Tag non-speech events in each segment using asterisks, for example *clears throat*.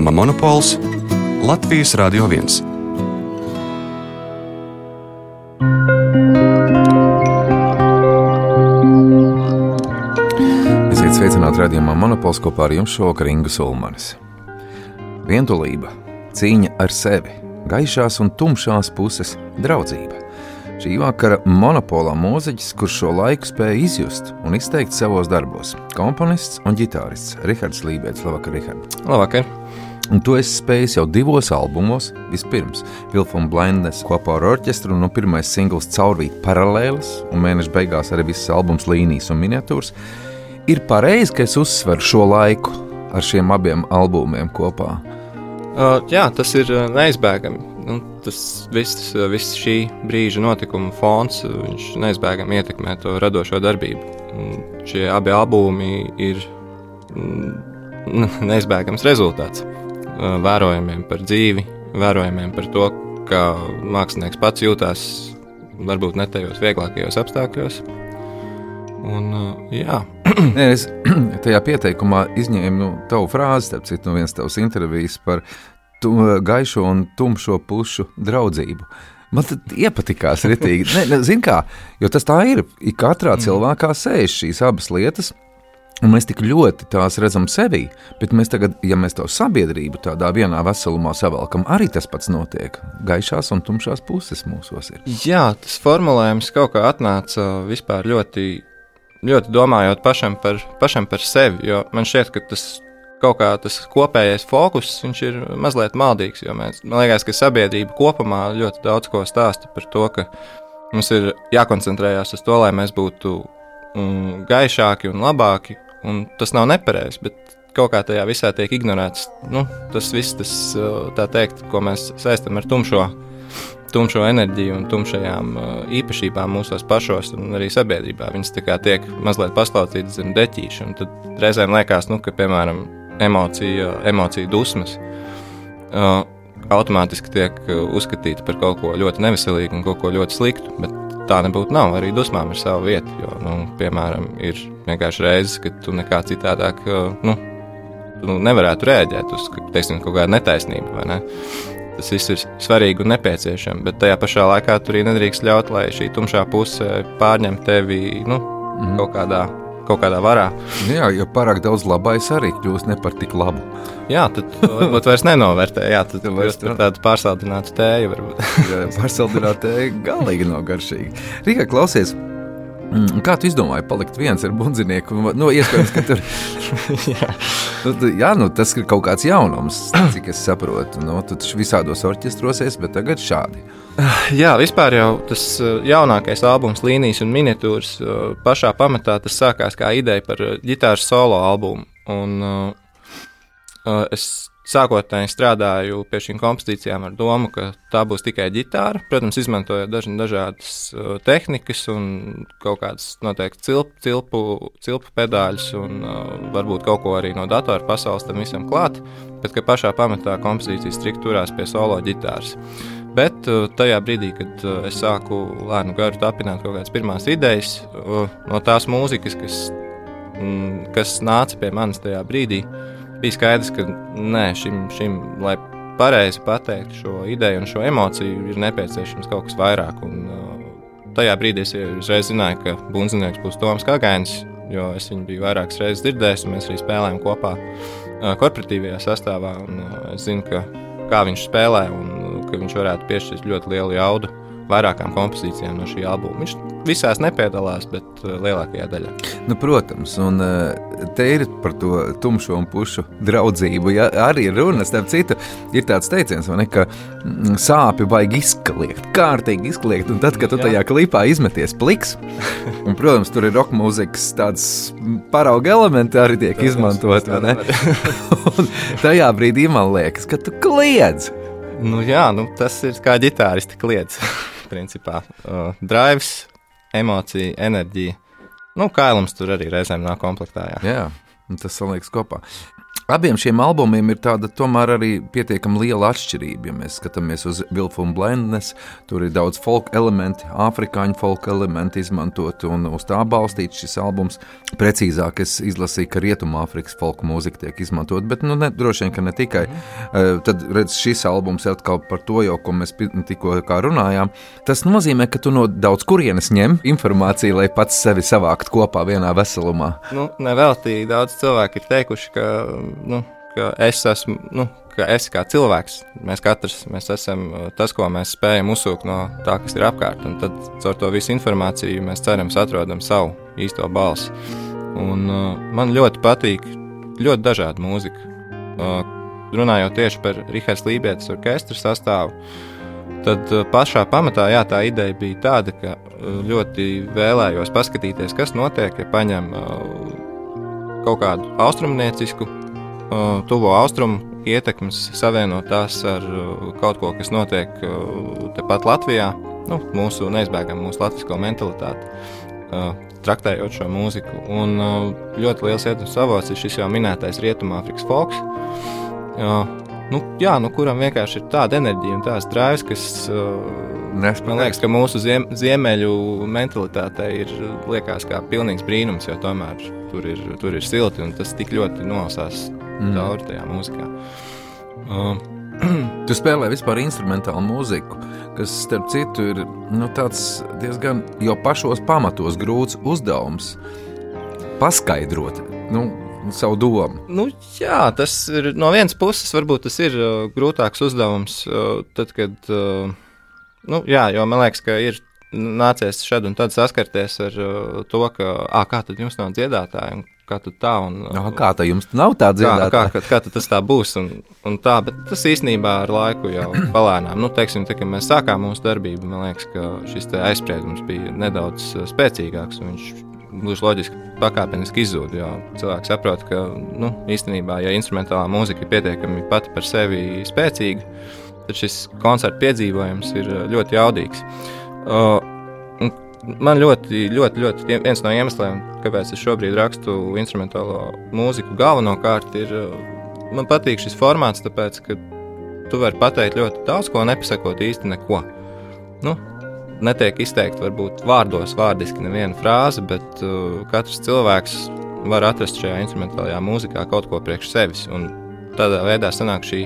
Programma Monopols Latvijas Radio 1. Esiet sveicināti redzējumā Monopols kopā ar jums šovakar Ingu Sulmanis. Vientulība, cīņa ar sevi, gaišās un tumšās puses, draudzība. Šī vakara monopolā mūziķis, kurš šo laiku spēja izjust un izteikt savos darbos - komponists un ģitārists Rihards Lībēts. Labvakar, Rihard! Labvakar! Un to es spēju jau divos albumos. Vispirms Vilfona Blindes kopā ar orķestru, no pirmais singls caurvīt paralēlis, un mēneša beigās arī viss albums līnijas un miniatūras. Ir pareizi, ka es uzsveru šo laiku ar šiem abiem albumiem kopā. Uh, jā, tas ir neizbēgami. Nu, tas viss, viss šī brīža notikuma fons neizbēgami ietekmē to radošo darbību. Un šie abi albumi ir *laughs* neizbēgams rezultāts. Vērojumiem par dzīvi, vērojumiem par to, kā mākslinieks pats jūtas varbūt ne tajos vieglākajos apstākļos. Un, jā. *clears throat* Nē, es *clears throat* tajā pieteikumā izņēmu nu, tavu frāzi, starp citu, no vienas tavas intervijas par tu, gaišo un tumšo pušu draudzību. Man tas iepatikās ritīgi. Ne, ne, zin kā, jo tas tā ir. Ik katrā cilvēkā sēž šīs abas lietas. Un mēs tik ļoti tās redzam sevī, bet mēs tagad, ja mēs to sabiedrību tādā vienā veselumā savalkam, arī tas pats notiek. Gaišās un tumšās puses mūsos ir. Jā, tas formulējums kaut kā atnāca vispār ļoti, ļoti domājot pašam par, pašam par sevi. Jo man šķiet, ka tas kaut kā tas kopējais fokus ir mazliet maldīgs. Mēs, man liekas, ka sabiedrība kopumā ļoti daudz ko stāsta par to, ka mums ir jākoncentrējas uz to, lai mēs būtu mm, gaišāki un labāki Un tas nav nepareizi, bet kaut kā tajā visā tiek ignorēts nu, tas viss, tas, teikt, ko mēs saistām ar tumšo, tumšo enerģiju un tumšajām īpašībām mūsos pašos un arī sabiedrībā. Viņas tiek mazliet paslaucītas zem deķīša. Tad reizēm liekas, nu, ka, piemēram, emocija, emocija dusmas uh, automātiski tiek uzskatīta par kaut ko ļoti neveselīgu un kaut ko ļoti sliktu. Bet tā nebūtu nav. Arī dusmām ir sava vieta. Jo, nu, piemēram, ir vienkārši reizes, kad tu nekā citādāk nu, tu nevarētu rēģēt uz teiksim, kaut kādu netaisnību. Ne? Tas viss ir svarīgi un nepieciešams, bet tajā pašā laikā tur arī nedrīkst ļaut, lai šī tumšā puse pārņem tevi nu, mm. kaut kādā kaut kādā varā. Jā, jo pārāk daudz labais arī kļūst ne par tik labu. Jā, tad varbūt vairs nenovērtē. Jā, tad vairs par tādu pārsaldinātu tēju varbūt. jā, pārsaldinātu tēju galīgi nav garšīgi. Rīga, klausies! Mm, kā tu izdomāji palikt viens ar bundzinieku? Nu, iespējams, ka tur *laughs* jā. Nu, jā, nu, tas ir kaut kāds jaunums, cik es saprotu. Nu, tu taču visādos orķestrosies, bet tagad šādi. Jā, vispār jau tas uh, jaunākais albums, līnijas un miniatūras, uh, pašā pamatā tas sākās kā ideja par uh, ģitāras solo albumu. Un, uh, es sākotnēji strādāju pie šīm kompozīcijām ar domu, ka tā būs tikai ģitāra. Protams, izmantojot daž, dažādas uh, tehnikas un kaut kādas noteikti cilpu, cilpu, cilpu pedāļus un uh, varbūt kaut ko arī no datora pasaules tam visam klāt, bet ka pašā pamatā kompozīcijas strikt turās pie solo ģitāras. Bet uh, tajā brīdī, kad uh, es sāku lēnu garu tapināt kaut kādas pirmās idejas uh, no tās mūzikas, kas, mm, kas nāca pie manis tajā brīdī, bija skaidrs, ka nē, šim, šim lai pareizi pateiktu šo ideju un šo emociju, ir nepieciešams kaut kas vairāk. Un, tajā brīdī es uzreiz zināju, ka bunzinieks būs Toms Kāgainis, jo es viņu biju vairākas reizes dzirdējis, un mēs arī spēlējām kopā korporatīvajā sastāvā. Un, es zinu, ka, kā viņš spēlē un uh, ka viņš varētu piešķirt ļoti lielu jaudu vairākām kompozīcijām no šī albuma. Viņš visās nepiedalās, bet uh, lielākajā daļā. Nu, protams, un uh, te ir par to tumšo un pušu draudzību. Ja, arī runa, starp citu, ir tāds teiciens, ne, ka mm, sāpju vajag izkliegt, kārtīgi izkliegt. Un tad, kad tu tajā klipā izmeties pliks, un, protams, tur ir roka mūzikas tāds parauga elementi arī tiek izmantot. *laughs* tajā brīdī man liekas, ka tu kliedz. Nu, jā, nu, tas ir kā ģitāristi kliedz. Principā. Uh, drives, emocija, enerģija. Nu, kailums tur arī reizēm nāk komplektā. Jā, jā tas saliekas kopā. Abiem šiem albumiem ir tāda tomēr arī pietiekami liela atšķirība. Ja mēs skatāmies uz Vilfu un Blendnes, tur ir daudz folk elementi, afrikāņu folk elementi izmantot un uz tā balstīts šis albums. Precīzāk es izlasīju, ka Rietumāfrikas folk mūzika tiek izmantot, bet nu, ne, droši vien, ka ne tikai. Mm. Tad redz, šis albums atkal par to jau, ko mēs tikko runājām. Tas nozīmē, ka tu no daudz kurienes ņem informāciju, lai pats sevi savākt kopā vienā veselumā. Nu, neveltīgi daudz cilvēku ir teikuši, ka nu, ka es esmu, nu, ka es kā cilvēks, mēs katrs mēs esam uh, tas, ko mēs spējam uzsūkt no tā, kas ir apkārt. Un tad caur to visu informāciju mēs cerams atrodam savu īsto balsi. Un, uh, man ļoti patīk ļoti dažāda mūzika. Uh, runājot tieši par Rahards Lībijas orķestra sastāvu, tad pašā pamatā jā, tā ideja bija tāda, ka ļoti vēlējos paskatīties, kas notiek, ja paņem kaut kādu austrumniecisku tuvo austrumu ietekmes, savienot tās ar kaut ko, kas notiek tepat Latvijā, nu, mūsu neizbēgami mūsu latvisko mentalitāti, traktējot šo mūziku. Un ļoti liels ietekmes avots ir šis jau minētais Rietumāfrikas folks. Nu, jā, nu, kuram vienkārši ir tāda enerģija un tāds drāvis, kas Nes, man liekas, ka mūsu ziem, ziemeļu mentalitātei ir liekas kā pilnīgs brīnums, jo tomēr tur ir, tur ir silti un tas tik ļoti nosās mm. cauri tajā mūzikā. Uh, *clears throat* tu spēlē vispār instrumentālu mūziku, kas, starp citu, ir nu, diezgan jau pašos pamatos grūts uzdevums paskaidrot. Nu, savu domu. Nu, jā, tas ir no vienas puses, varbūt tas ir uh, grūtāks uzdevums. Uh, tad, kad, uh, nu, jā, jo man liekas, ka ir nācies šad un tad saskarties ar uh, to, ka, ah, kā tad jums nav dziedātāji, kā tā. Un, no, kā tā jums nav tāda dziedātāja? Kā, kā, kā tas tā būs? Un, un tā, bet tas īstenībā ar laiku jau *clears throat* palēnām. Nu, teiksim, tā, kad mēs sākām mūsu darbību, man liekas, ka šis aizspriedums bija nedaudz uh, spēcīgāks. Viņš gluži loģiski pakāpeniski izzūd. Cilvēks saprot, ka nu, īstenībā, ja instrumentālā mūzika ir pietiekami pati par sevi spēcīga, tad šis koncerta piedzīvojums ir uh, ļoti jaudīgs. Uh, Man ļoti, ļoti, ļoti viens no iemesliem, kāpēc es šobrīd rakstu instrumentālo mūziku, galvenokārt ir, uh, man patīk šis formāts, tāpēc, ka tu vari pateikt ļoti daudz ko, nepasakot īsti neko. Nu, netiek izteikti varbūt vārdos, vārdiski neviena frāze, bet uh, katrs cilvēks var atrast šajā instrumentālajā mūzikā kaut ko priekš sevis. Un tādā veidā sanāk šī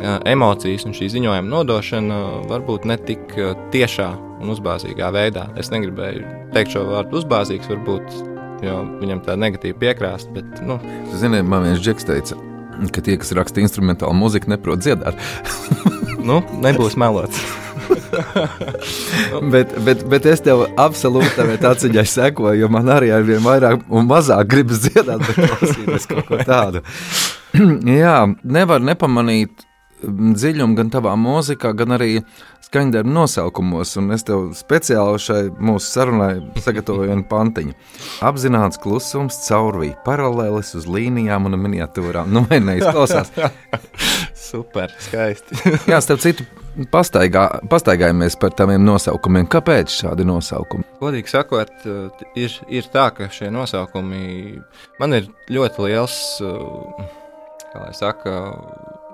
emocijas un šī ziņojuma nodošana varbūt ne tik uh, tiešā un uzbāzīgā veidā. Es negribēju teikt šo vārdu uzbāzīgs, varbūt, viņam tā negatīva piekrāst. Bet, nu. Ziniet, man viens džeks teica, ka tie, kas raksta instrumentālu mūziku, neprot dziedāt. *laughs* nu, nebūs melots. *laughs* bet, bet, bet es tev absolūti tādā atziņā sekoju, jo man arī ar vien vairāk un mazāk gribas dziedāt, bet klausīties kaut ko tādu. *clears throat* Jā, nevar nepamanīt dziļumu gan tavā mūzikā, gan arī skaņdarbu nosaukumos. Un es tev speciāli šai mūsu sarunai sagatavoju vienu pantiņu. Apzināts klusums, caurvīja paralēlis uz līnijām un miniatūrām. Nu, vai neizklausās? *laughs* Super, skaisti. *laughs* Jā, starp citu, pastaigā, pastaigājamies par tādiem nosaukumiem. Kāpēc šādi nosaukumi? Godīgi sakot, ir, ir tā, ka šie nosaukumi man ir ļoti liels, kā lai saka,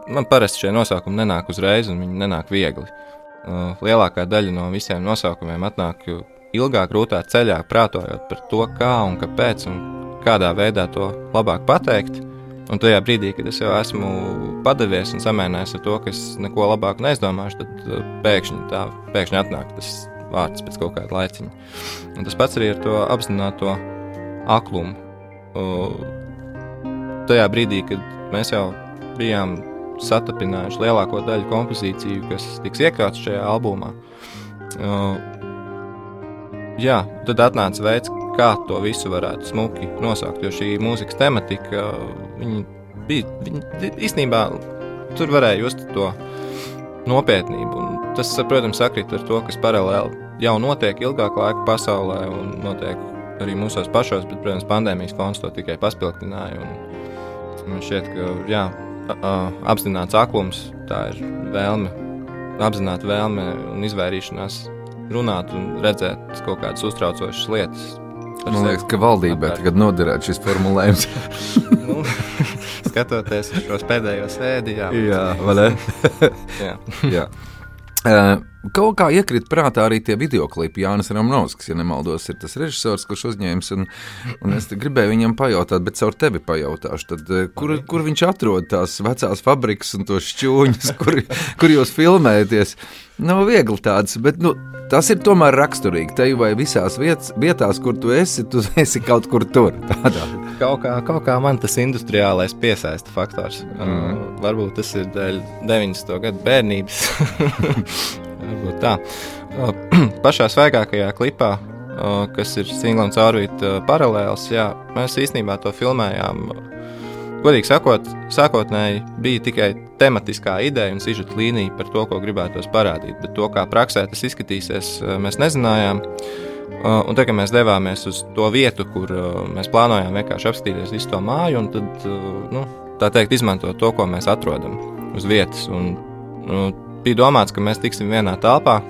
man parasti šie nosaukumi nenāk uzreiz, un viņi nenāk viegli. Uh, lielākā daļa no visiem nosaukumiem atnāk ilgāk, grūtā ceļā, prātojot par to, kā un kāpēc un kādā veidā to labāk pateikt. Un tajā brīdī, kad es jau esmu padavies un samēnājis ar to, ka es neko labāku neizdomāšu, tad uh, pēkšņi, tā, pēkšņi atnāk tas vārds pēc kaut kāda laiciņa. Un tas pats arī ar to apzināto aklumu. Uh, tajā brīdī, kad mēs jau bijām satapinājuši lielāko daļu kompozīciju, kas tiks iekļauts šajā albumā. Uh, jā, tad atnāca veids, kā to visu varētu smuki nosaukt, jo šī mūzikas tematika viņa bija, viņa, īstenībā tur varēja just to nopietnību. Un tas, protams, sakrīt ar to, kas paralēli jau notiek ilgāku laiku pasaulē un notiek arī mūsos pašos, bet, protams, pandēmijas fons to tikai paspildināja. Man šķiet, ka jā, apzināts aklums, tā ir vēlme, apzināta vēlme un izvairīšanās runāt un redzēt kaut kādas uztraucošas lietas. Man liekas, ka valdībai tagad noderētu šis formulējums. *laughs* nu, skatoties uz šos pēdējos sēdi. Jā, Jā, vai ne? *laughs* jā. Jā. Kaut kā iekrita prātā arī tie video klipi. Jānis Rāmnovskis, ja nemaldos, ir tas režisors, kurš uzņēmis. Un, un es gribēju viņam pajautāt, bet caur tevi pajautāšu, tad, kur, kur viņš atrod tās vecās fabrikas un tos šķūņus, *laughs* kur, kur jūs filmējaties. Nav viegli tāds, bet nu, tas ir tomēr raksturīgi. Te vai visās vietās, vietās, kur tu esi, tu *laughs* esi kaut kur tur. Tādā. Kaut kā, kaut kā man tas industriālais piesaista faktors. Mm. Uh, varbūt tas ir dēļ 90. gadu bērnības. *laughs* varbūt tā. Uh, *clears throat* pašā svaigākajā klipā, uh, kas ir Singlons Orvīta uh, paralēls, jā, mēs īstenībā to filmējām. Godīgi sakot, sākotnēji bija tikai tematiskā ideja un sižeta līnija par to, ko gribētos parādīt, bet to, kā praksē tas izskatīsies, uh, mēs nezinājām. Uh, un tagad mēs devāmies uz to vietu, kur uh, mēs plānojām vienkārši apskatīties visu to māju, un tad, nu, tā teikt, izmantot to, ko mēs atrodam uz vietas. Un, nu, bija domāts, ka mēs tiksim vienā telpā,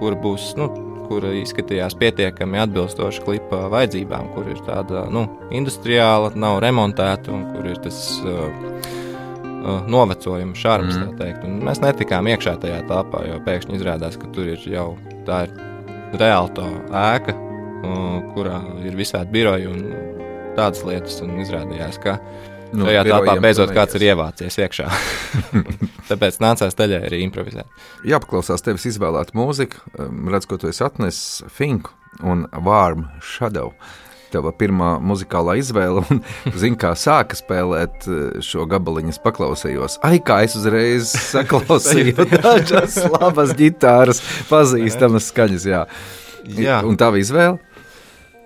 kur būs. Nu, kur izskatījās pietiekami atbilstoši klipa vajadzībām, kur ir tāda nu, industriāla, nav remontēta un kur ir tas uh, uh, novecojuma šarms. Mm. Mēs netikām iekšā tajā telpā, jo pēkšņi izrādās, ka tur ir jau tā ir reāli tā ēka, uh, kurā ir visādi biroji un tādas lietas. Un izrādījās, ka Nu, Šajā telpā beidzot kāds ir ievācies iekšā. *laughs* Tāpēc nācās daļai arī improvizēt. Jāpaklausās tevis izvēlēt mūziku. Redz, ko tu esi atnesis Finku un Warm Shadow. Tava pirmā muzikālā izvēle, un *laughs* zini, kā sāka spēlēt eh, šo gabaliņu, paklausījos. Ai, kā es uzreiz *laughs* saklausīju, tādas labas ģitāras, pazīstamas skaņas. Jā. Jā. Un tā izvēle?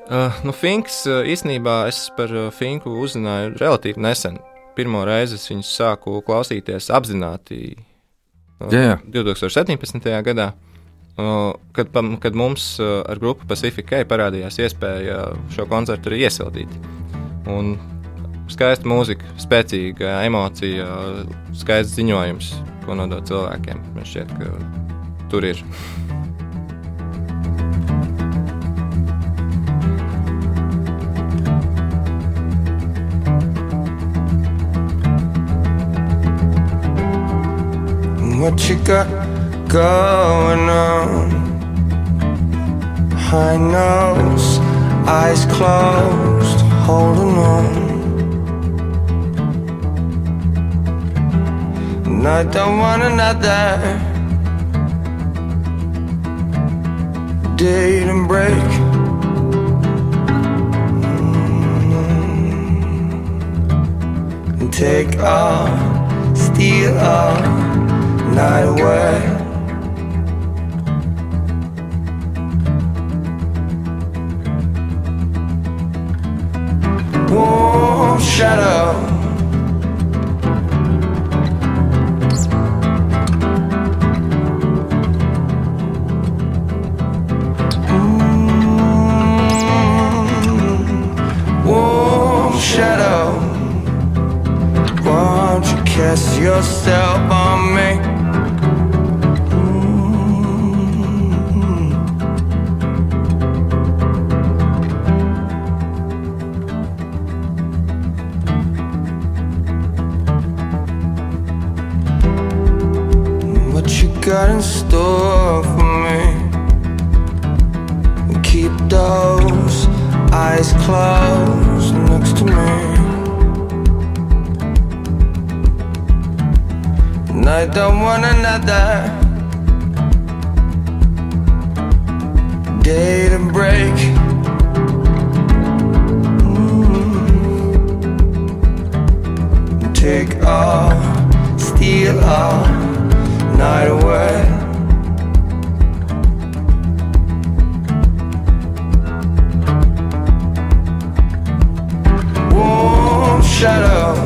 Uh, nu, Finks uh, īstenībā es par uh, Finku uzzināju relatīvi nesen. Pirmo reizi es viņus sāku klausīties apzināti uh, jā. 2017. gadā. Uh, kad, kad mums ar grupu Pacific K parādījās iespēja šo koncertu arī iesildīt. Un skaista mūzika, spēcīga emocija, skaists ziņojums, ko nodot cilvēkiem. Man šķiet, ka tur ir. What you got going on. High nose, eyes closed, holding on. And I don't want another date and break. And take all, steal all Night away. Warm shadow. Mm-hmm. Warm shadow. Won't you cast yourself on me? Got in store for me. Keep those eyes closed next to me. And I don't want another day to break. Mm. Take all, steal all night away. Warm shadow.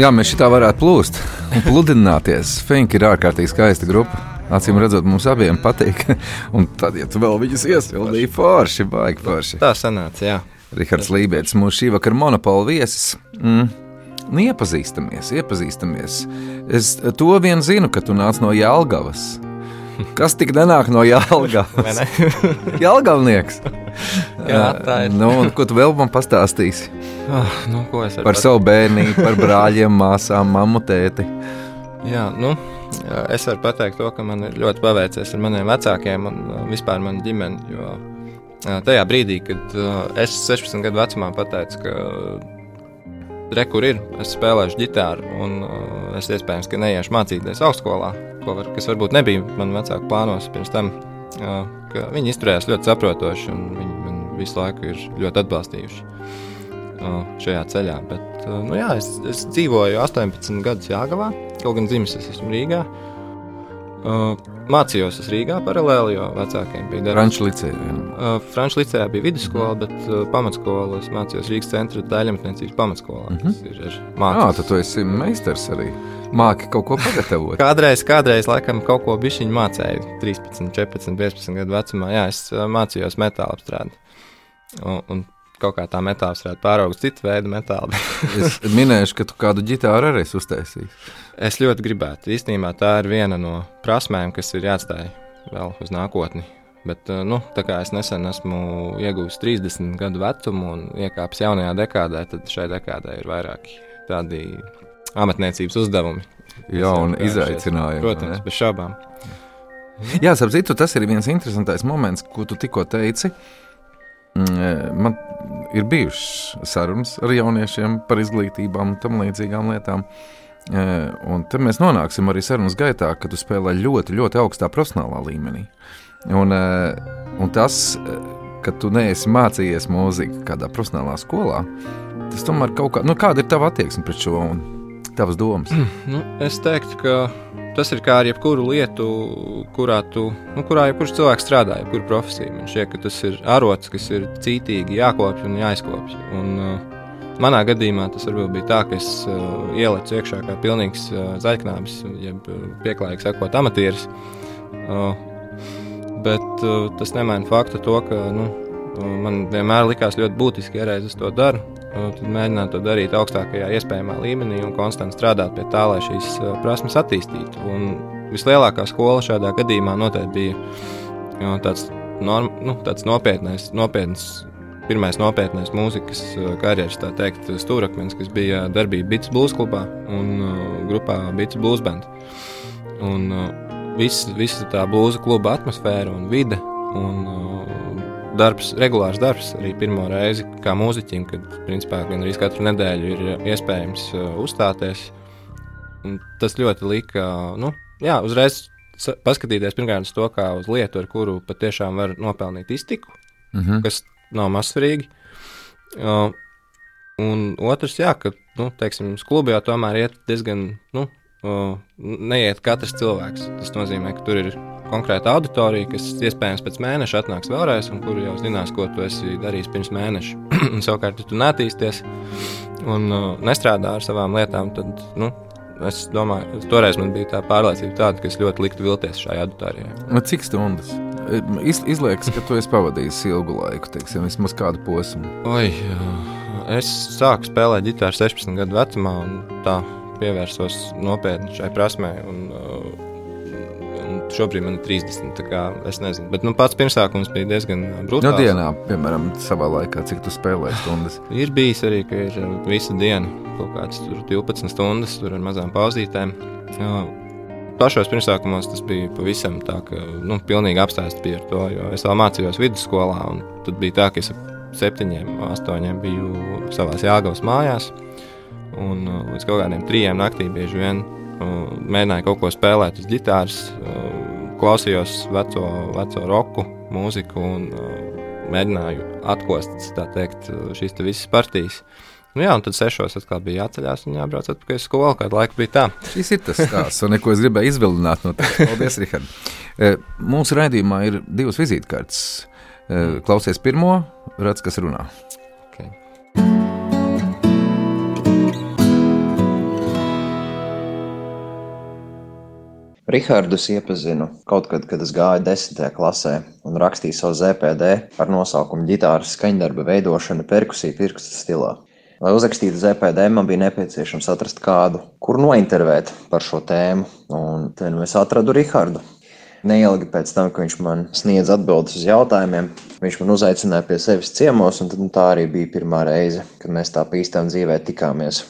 Jā, mēs šitā varētu plūst un pludināties. Fink ir ārkārtīgi skaista grupa. Acīm redzot, mums abiem patīk. *laughs* Un tad, ja tu vēl viņus iesildīji, forši, baigi forši. Tā sanāca, jā. Rihards Lībijams, mūsu šī vakara monopola viesis. Mm. Nu, iepazīstamies, iepazīstamies. Es to vien zinu, ka tu nāc no Jālgavas. Kas tik nenāk no *laughs* Jālgavas? *laughs* Jālgavnieks. Jā, tā ir. Nu, un ko tu vēl man pastāstīsi Ah, nu, par savu bērnu, par brāļiem, māsām, mammu, tēti? Jā, nu, es varu pateikt to, ka man ir ļoti paveicies ar maniem vecākiem un uh, vispār manu ģimeni. Jo uh, tajā brīdī, kad es 16 gadu vecumā pateicu, ka re, kur ir, es spēlēšu ģitāru un uh, es iespējams, ka neiešu mācīties augstskolā, ko var, kas varbūt nebija man vecāku plānos pirms tam. Uh, ka viņi izturējās ļoti saprotoši un viņi man visu laiku ir ļoti atbalstījuši šajā ceļā. Bet, nu, jā, es, es dzīvoju 18 gadus Jāgavā, kaut gan dzimis es esmu Rīgā. Mācījos es Rīgā paralēli, jo vecākiem bija darbs. Franču licējā. Uh, Frančijas licējā bija vidusskola, bet uh, pamatskola es mācījos Rīgas centra daļramatniecības pamatskolā. Mm. -hmm. Tas ir ar Jā, tad tu esi meistars arī. Māki kaut ko pagatavot. *laughs* Kādreiz, kādreiz, laikam, kaut ko bišķiņu mācīju. 13, 14, 15 gadu vecumā. Jā, es uh, mācījos metāla apstrādi. Un, un kaut kā tā metāla pārauga uz citu veidu metālu. *laughs* Es minēšu, ka tu kādu ģitāru arī esi uztaisījis. Es ļoti gribētu. Īstenībā tā ir viena no prasmēm, kas ir jāatstāj vēl uz nākotni. Bet, eh, nu, tā kā es nesen esmu ieguvis 30 gadu vecumu un iekāpis jaunajā dekādē, tad šai dekādē ir vairāki tādi amatniecības uzdevumi. Jā, un izaicinājumi. Protams, vai bez šaubām. ne? Jā, ap citu, tas ir viens interesants moments, ko tu tikko teici. Mm, Man ir bijušas sarunas ar jauniešiem par izglītībām un tam līdzīgām lietām. Eh, Un tad mēs nonāksim arī sarunas gaitā, kad tu spēlē ļoti, ļoti augstā profesionālā līmenī. Un, eh, un tas, ka tu neesi mācījies mūziku kādā profesionālā skolā, tas tomēr kaut kā, nu, kāda ir tava attieksme pret šo un tavas domas? Nu, es teiktu, ka tas ir kā ar jebkuru lietu, kurā, tu, nu, kurā jebkurš cilvēks strādā, jebkura profesija. Man šķiet, ka tas ir arots, kas ir cītīgi jākopj un jāizkopj. Un, uh, manā gadījumā tas varbūt bija tā, ka es uh, ielicu iekšā kā pilnīgs uh, zaļknābis, jeb uh, pieklājīgi sakot, amatieris. Uh, bet uh, tas nemaina faktu to, ka nu, uh, man vienmēr likās ļoti būtiski, reiz es to daru. Tad mēģināt to darīt augstākajā iespējamā līmenī un konstanti strādāt pie tā, lai šīs prasmes attīstītu. Un vislielākā skola šādā gadījumā noteikti bija tāds, norm, nu, tāds nopietnais, nopietns, pirmais nopietnais mūzikas karjeras tā teikt, stūrakmens, kas bija darbība Beats Blues klubā un uh, grupā Beats Blues Band. Un, uh, visa, visa tā blūza kluba atmosfēra un vide. Un, uh, darbs, regulārs darbs arī pirmo reizi kā mūziķim, kad principā gandrīz katru nedēļu ir iespējams uh, uzstāties. Un tas ļoti lika, nu, jā, uzreiz paskatīties pirmkārt uz to, kā uz lietu, ar kuru patiešām var nopelnīt iztiku, Mm -hmm. kas nav mazsvarīgi. Uh, un otrs, jā, ka, nu, teiksim, uz klubu jau tomēr iet diezgan, nu, uh, neiet katrs cilvēks. Tas nozīmē, ka tur ir konkrēta auditorija, kas iespējams pēc mēneša atnāks vēlreiz, un kuri jau zinās, ko tu esi darījis pirms mēneša. *clears throat* Savukārt, ja tu netīsties un uh, nestrādā ar savām lietām, tad, nu, es domāju, toreiz man bija tā pārliecība tāda, ka es ļoti liktu vilties šajā auditorijā. Nu, Cik stundas? Iz, izliekas, ka tu esi pavadījis ilgu laiku, teiksim, vismaz kādu posmu. Oi, jā. es sāku spēlēt ģitāru 16 gadu vecumā, un tā pievērsos nopietni šai prasmei. Un, uh, un šobrīd man ir 30. tā kā Es nezinu, bet nu, pats pirmsākums bija diezgan No brutāls. dienā, piemēram, savā laikā, cik tu spēlēji stundas. Ir bijis arī, ka ir uh, visa diena kaut kādas tur 12 stundas, tur ar mazām pauzītēm. Jā, Pašos pirmsākumos tas bija pavisam tā, ka nu, pilnīgi apstāsts bija ar to, jo es vēl mācījos vidusskolā, un tad bija tā, ka es ap septiņiem, astoņiem biju savās Jāgavas mājās. Un uh, līdz kaut kādiem trijiem naktī bieži vien uh, mēģināju kaut ko spēlēt uz ģitāras, uh, klausījos veco, veco roku mūziku un uh, mēģināju atkost tā teikt, šīs te visas partijas. Nu jā, un tad sešos atkal bija jāceļās un jābrauc atpakaļ uz skolu. Kādu laiku bija tā. Šis ir tas stāsts, un neko es gribēju izvilināt no tevis. Paldies, Rihard. Mūsu raidījumā ir divas vizītkartes. Klausies pirmo, redz, kas runā. Rihardus iepazinu kaut kad, kad es gāju desmitajā klasē un rakstīju savu ZPD ar nosaukumu ģitāras skaņdarba veidošana perkusija pirkstu stilā. Lai uzrakstītu ZPD, man bija nepieciešams atrast kādu, kur nointervēt par šo tēmu, un te nu es atradu Rihardu. Neilgi pēc tam, kad viņš man sniedz atbildes uz jautājumiem, viņš man uzaicināja pie sevis ciemos, un nu, tā arī bija pirmā reize, kad mēs tā pīstām dzīvē tikāmies.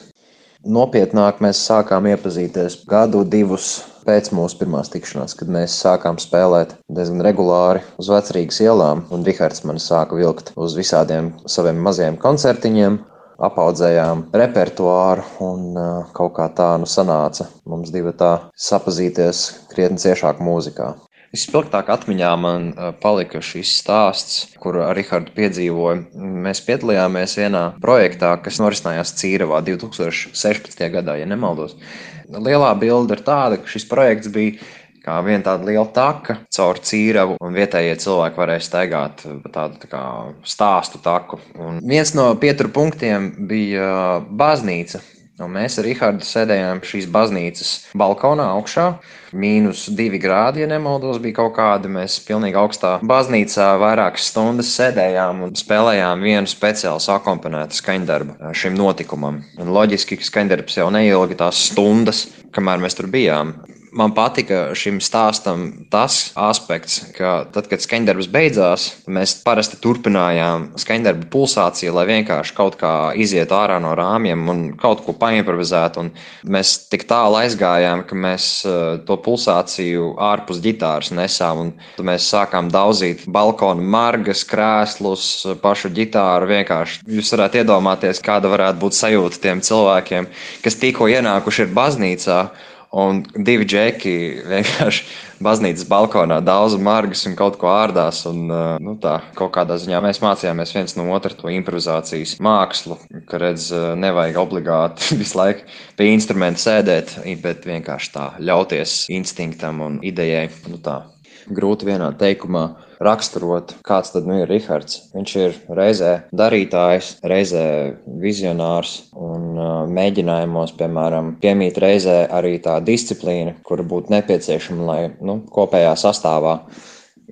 Nopietnāk mēs sākām iepazīties gadu, divus pēc mūsu pirmās tikšanās, kad mēs sākām spēlēt diezgan regulāri uz vecrīgas ielām, un Rihards man sāka vilkt uz visādiem saviem mazajiem koncertiņiem. Apaudzējām repertuāru, un uh, kaut kā tā nu sanāca mums divi tā sapazīties krietni ciešāk mūzikā. Vispilgtāk atmiņā man uh, palika šis stāsts, kur ar Rihardu piedzīvoju. Mēs piedalījāmies vienā projektā, kas norisinājās Cīravā 2016. gadā, ja nemaldos. Lielā bilde ir tāda, ka šis projekts bija kā viena tāda liela taka caur cīravu, un vietējie cilvēki varēja staigāt pa tādu tā kā stāstu taku. Un viens no pieturu punktiem bija baznīca. Un mēs ar Rīgārdu sēdējām šīs baznīcas balkonā augšā. Mīnus divi grādi, ja nemaldos, bija kaut kāda. Mēs pilnīgi augstā baznīcā vairākas stundas sēdējām un spēlējām vienu speciālu akomponētu skaņdarbu šim notikumam. Un loģiski, ka skaņdarbs jau neilga tās stundas, kamēr mēs tur bijām. Man patika šim stāstam tas aspekts, ka tad, kad skaņdarbs beidzās, mēs parasti turpinājām skaņdarbu pulsāciju, lai vienkārši kaut kā izietu ārā no rāmjiem un kaut ko paimprovizētu. Mēs tik tālu aizgājām, ka mēs uh, to pulsāciju ārpus ģitāras nesām. Un tad mēs sākām daudzīt balkonu margas, krēslus, pašu ģitāru. Vienkārši jūs varētu iedomāties, kāda varētu būt sajūta tiem cilvēkiem, kas tikko ienākuši ir baznīcā. Un divi džeki vienkārši baznīcas balkonā daudz margas un kaut ko ārdās. Un, uh, nu, tā, kaut kādā ziņā mēs mācījāmies viens no otra to improvizācijas mākslu, ka redz, uh, nevajag obligāti *laughs* visu laiku pie instrumenta sēdēt, bet vienkārši tā ļauties instinktam un idejai. Nu, tā. Grūti vienā teikumā raksturot, kāds tad nu ir Rihards. Viņš ir reizē darītājs, reizē vizionārs un uh, mēģinājumos, piemēram, piemīt reizē arī tā disciplīna, kura būtu nepieciešama, lai nu, kopējā sastāvā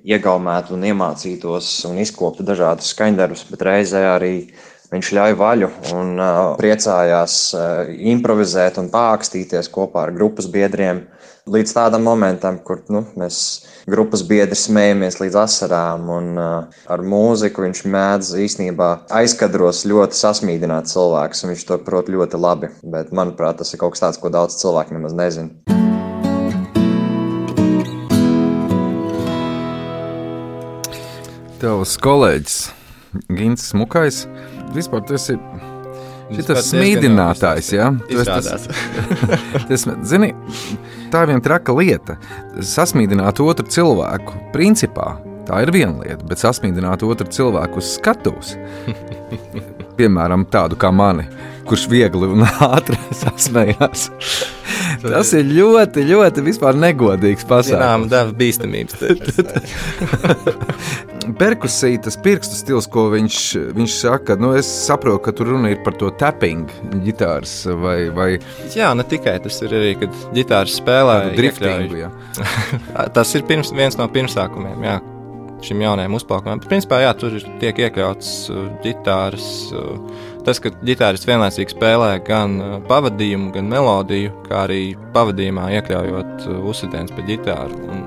iegaumētu un iemācītos un izkoptu dažādus skaņdarbus, bet reizē arī viņš ļauj vaļu un uh, priecājās uh, improvizēt un pākstīties kopā ar grupas biedriem līdz tādam momentam, kur nu, mēs grupas biedri smējamies līdz asarām, un uh, ar mūziku viņš mēdz īstenībā aizkadros ļoti sasmīdināt cilvēkus, un viņš to prot ļoti labi. Bet, manuprāt, tas ir kaut kas tāds, ko daudz cilvēku nemaz nezina. Tavs kolēģis Gins Smukais. Vispār tas ir diezgan smīdinātājs, ja? Izrādās. *laughs* Tas, zini, tā ir viena traka lieta. Sasmīdināt otru cilvēku, principā, tā ir viena lieta, bet sasmīdināt otru cilvēku uz skatuves, *laughs* piemēram, tādu kā mani, kurš viegli un ātri *laughs* sasmējās. Tas ir ļoti, ļoti vispār negodīgs Zinām, pasākums. deva bīstamības. *laughs* Perkusija, tas pirkstu stils, ko viņš, viņš saka, nu es saprotu, ka tur runa ir par to tapping, ģitāras vai, vai Jā, ne tikai tas ir arī, kad ģitārs spēlē. driftingu. Ja. *laughs* Tas ir pirms, viens no pirmsākumiem jā, šim jaunajam uzplaukumam. Principā, jā, tur ir, tiek iekļauts uh, ģitāras. Uh, tas, ka ģitārists vienlaicīgi spēlē gan uh, pavadījumu, gan melodiju, kā arī pavadījumā iekļaujot uh, uzsitienus pa ģitāru. Un,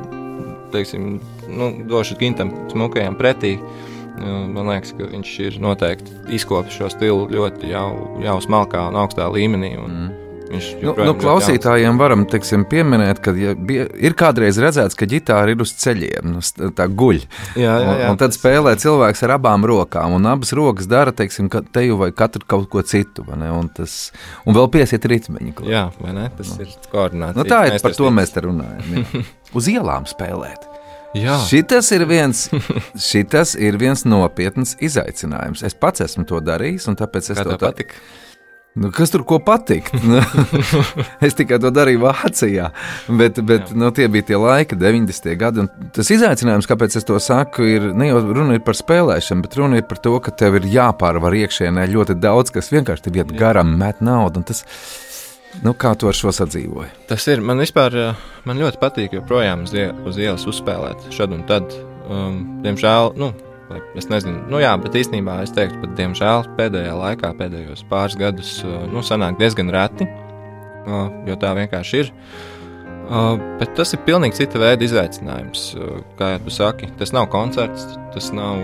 teiksim, nu, došu Gintam smukajam pretī. Uh, Man liekas, ka viņš ir noteikti izkopis šo stilu ļoti jau, jau smalkā un augstā līmenī. Un, mm. Nu, nu, klausītājiem varam teiksim, pieminēt, ka ja bija, ir kādreiz redzēts, ka ģitāra ir uz ceļiem, nu, tā guļ. Jā, jā, jā. Un, un tad spēlē cilvēks ar abām rokām, un abas rokas dara teiksim, teju vai katru kaut ko citu. Un, tas, un vēl piesiet ritmiņu. klāt. Jā, vai ne? Tas ir koordināts. Nu, tā ir par to mēs te runājam. jā. *laughs* Uz ielām spēlēt. Jā, Šitas ir, viens, *laughs* šitas ir viens nopietns izaicinājums. Es pats esmu to darījis, un tāpēc es kā to tev tā- patika. Nu, kas tur ko patikt? Nu, *laughs* es tikai to darīju Vācijā. Bet, bet nu, tie bija tie laiki, 90. gadi. Tas izaicinājums, kāpēc es to saku, ir ne jau runa ir par spēlēšanu, bet runa ir par to, ka tev ir jāpārvar iekšienē ļoti daudz, kas vienkārši tev iet garām, met naudu. Tas, nu, kā tu ar šo sadzīvoji? Tas ir. Man vispār eh, man ļoti patīk joprojām uz, ie, uz ielas uzspēlēt šad un tad. Um, diemžēl, nu, vai es nezinu, nu jā, bet īstenībā es teiktu, ka diemžēl pēdējā laikā, pēdējos pāris gadus, uh, nu, sanāk diezgan reti, uh, jo tā vienkārši ir. Uh, bet tas ir pilnīgi cita veida izaicinājums. Kā jau tu saki, tas nav koncerts, tas nav,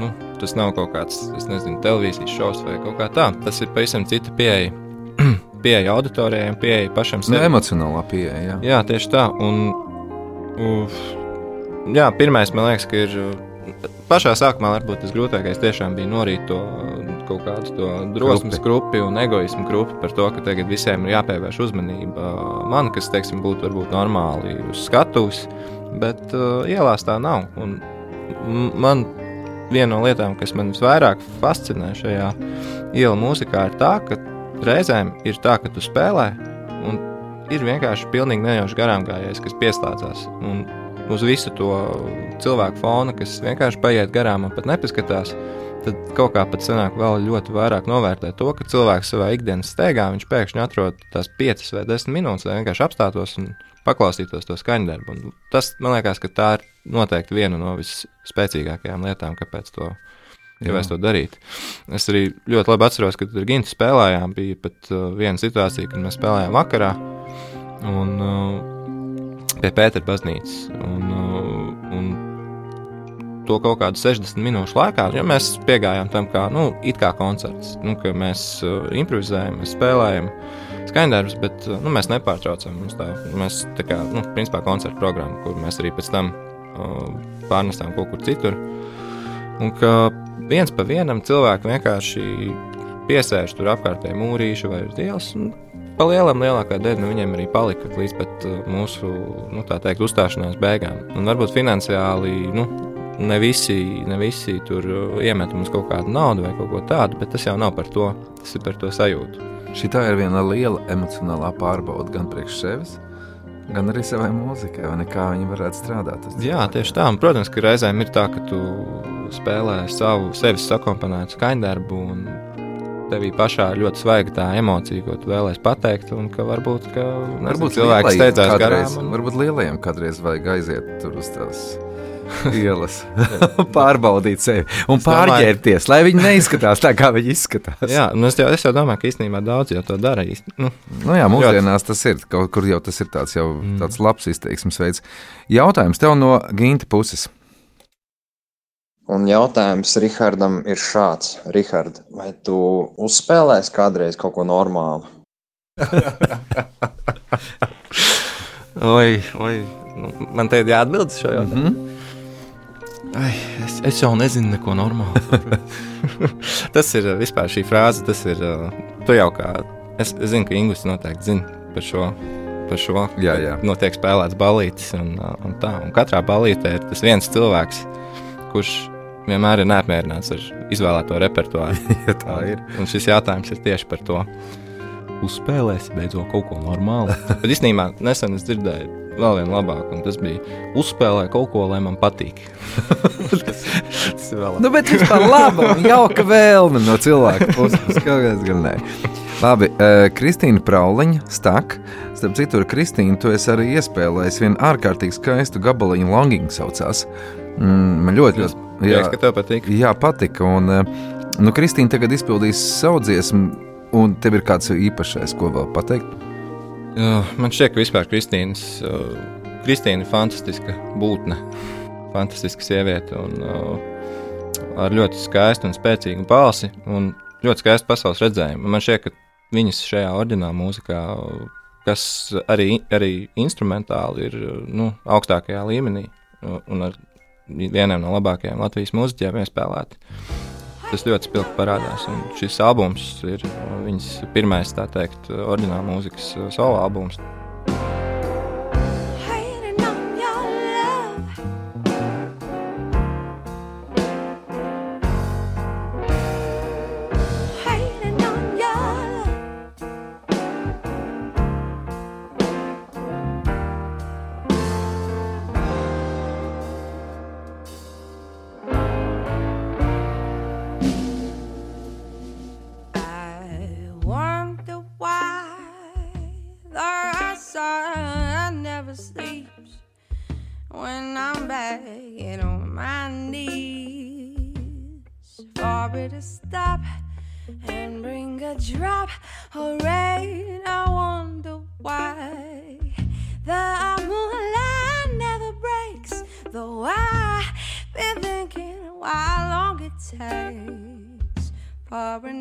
nu, tas nav kaut kāds, es nezinu, televīzijas šovs vai kaut kā tā. Tas ir pavisam cita pieeja. *clears throat* Pieeja auditorijai pieeja pašam Nu, sev. emocionālā pieeja. Jā. Jā, tieši tā. Un, uf, jā, pirmais, man liekas, ka ir. Uh, Pašā sākumā varbūt tas grūtākais tiešām bija norīt to uh, kaut kādu to drosmes grupi un egoismu grupi par to, ka tagad visiem ir jāpievērš uzmanība man, kas, teiksim, būtu varbūt normāli uz skatuves, bet uh, ielās tā nav. Un man viena no lietām, kas man visvairāk fascinē šajā ielu mūzikā, ir tā, ka reizēm ir tā, ka tu spēlē un ir vienkārši pilnīgi nejauši garām gājējs, kas pieslēdzās. Un uz visu to cilvēku fona, kas vienkārši paiet garām un pat nepaskatās, tad kaut kā pat sanāk vēl ļoti vairāk novērtēt to, ka cilvēks savā ikdienas steigā viņš pēkšņi atrod tās 5 vai 10 minūtes, lai vienkārši apstātos un paklausītos to skaņdarbu. Un tas man liekas, ka tā ir noteikti viena no visspēcīgākajām lietām, kāpēc to. Ja es to darītu. Es arī ļoti labi atceros, ka ar Gintu spēlējām. Bija pat uh, viena situācija, kad mēs spēlējām vakarā un, uh, pie Pētera baznīcas. Un, uh, un to kaut kādu 60 minūšu laikā, jo mēs piegājām tam, kā, nu, it kā koncerts. Nu, mēs uh, improvizējam, mēs spēlējam skaņdarbus, bet uh, nu, mēs nepārtraucam. Mums tā, mēs tā kā, nu, principā koncerta programma, kur mēs arī pēc tam uh, pārnestām kaut kur citur. Un ka viens pa vienam cilvēkam vienkārši piesēž tur apkārtēji mūrīši vai uz ielas. Pa lielam, lielākā daļa no viņiem arī palika līdz pat uh, mūsu nu, tā teikt, uzstāšanās beigām. Un varbūt finansiāli nu, ne, visi, ne visi tur uh, iemet mums kaut kādu naudu vai kaut ko tādu, bet tas jau nav par to. Tas ir par to sajūtu. Šī ir viena liela emocionālā pārbauda gan priekš sevis, gan arī savai mūzikai, vai kā viņi varētu strādāt. Jā, tieši tā. Un, protams, ka reizēm ir tā, ka tu spēlē savu sevis sakomponētu skaņdarbu, un tevī pašā ir ļoti svaiga tā emocija, ko tu vēlēsies pateikt. Un ka varbūt, ka Varbūt cilvēks steidzās kādreiz- garām. Un... Varbūt lielajiem kādreiz vajag aiziet tur uz tās ielas, *laughs* pārbaudīt sevi un Es domāju- pārģērbties, lai viņi neizskatās tā, kā viņi izskatās. Jā, nu es, jau, es jau domāju, ka īstenībā daudz jau to dara. īsti. Nu, Nu jā, mūsdienās tas ir kaut kur jau tas ir tāds, jau, mm. tāds labs izteiksmes veids. Jautājums tev no Ginta puses. Un jautājums Rihardam ir šāds. Rihard, vai tu uzspēlēsi kādreiz kaut ko normālu? *laughs* oi, oi. Nu, man te ir jāatbild šo jautājumu. Mm -hmm. Ai, es, es jau nezinu, neko normālu. *laughs* tas ir uh, vispār šī frāze. Tas ir. uh, Tu jau kā. Es, es zinu, ka Ingūns noteikti zina par šo. Par šo Jā, jā. Notiek spēlēts balītis. Un, uh, un, tā, un katrā balītē ir tas viens cilvēks, kurš vienmēr ir neapmierināts ar izvēlēto repertuāru. *laughs* Ja tā ir. Un šis jautājums ir tieši par to. Uzspēlēsi beidzot kaut ko normālu. *laughs* Bet īstenībā nesen es dzirdēju vēl vienu labāku, un tas bija uzspēlēt kaut ko, lai man patīk. tas, *laughs* tas ir vēl Nu, bet vispār laba un jauka vēlme no cilvēka *laughs* puses. Kāpēc gan ne? Labi, uh, Kristīna Prauliņa, stak. Starp citu, ar Kristīnu tu esi arī iespēlējis vienu ārkārtīgi skaistu gabaliņu, longing saucās. Mm, man ļoti, ļoti prieks, ka tev patīk. Jā, patika. Un, eh, nu, Kristīna tagad izpildīs savu dziesmu, un tev ir kāds īpašais, ko vēl pateikt. Man šķiet, ka vispār Kristīnas, uh, Kristīna ir fantastiska būtne, fantastiska sieviete un uh, ar ļoti skaistu un spēcīgu balsi un ļoti skaistu pasaules redzējumu. Man šķiet, ka viņas šajā orģinālā mūzikā, kas arī, arī instrumentāli ir nu, augstākajā līmenī un ar vieniem no labākajiem Latvijas mūziķiem iespēlēti. Tas ļoti spilgti parādās. Un šis albums ir viņas pirmais, tā teikt, orģināla mūzikas solo albums. Stop and bring a drop of rain. I wonder why the moonlight never breaks, though I've been thinking how long it takes for a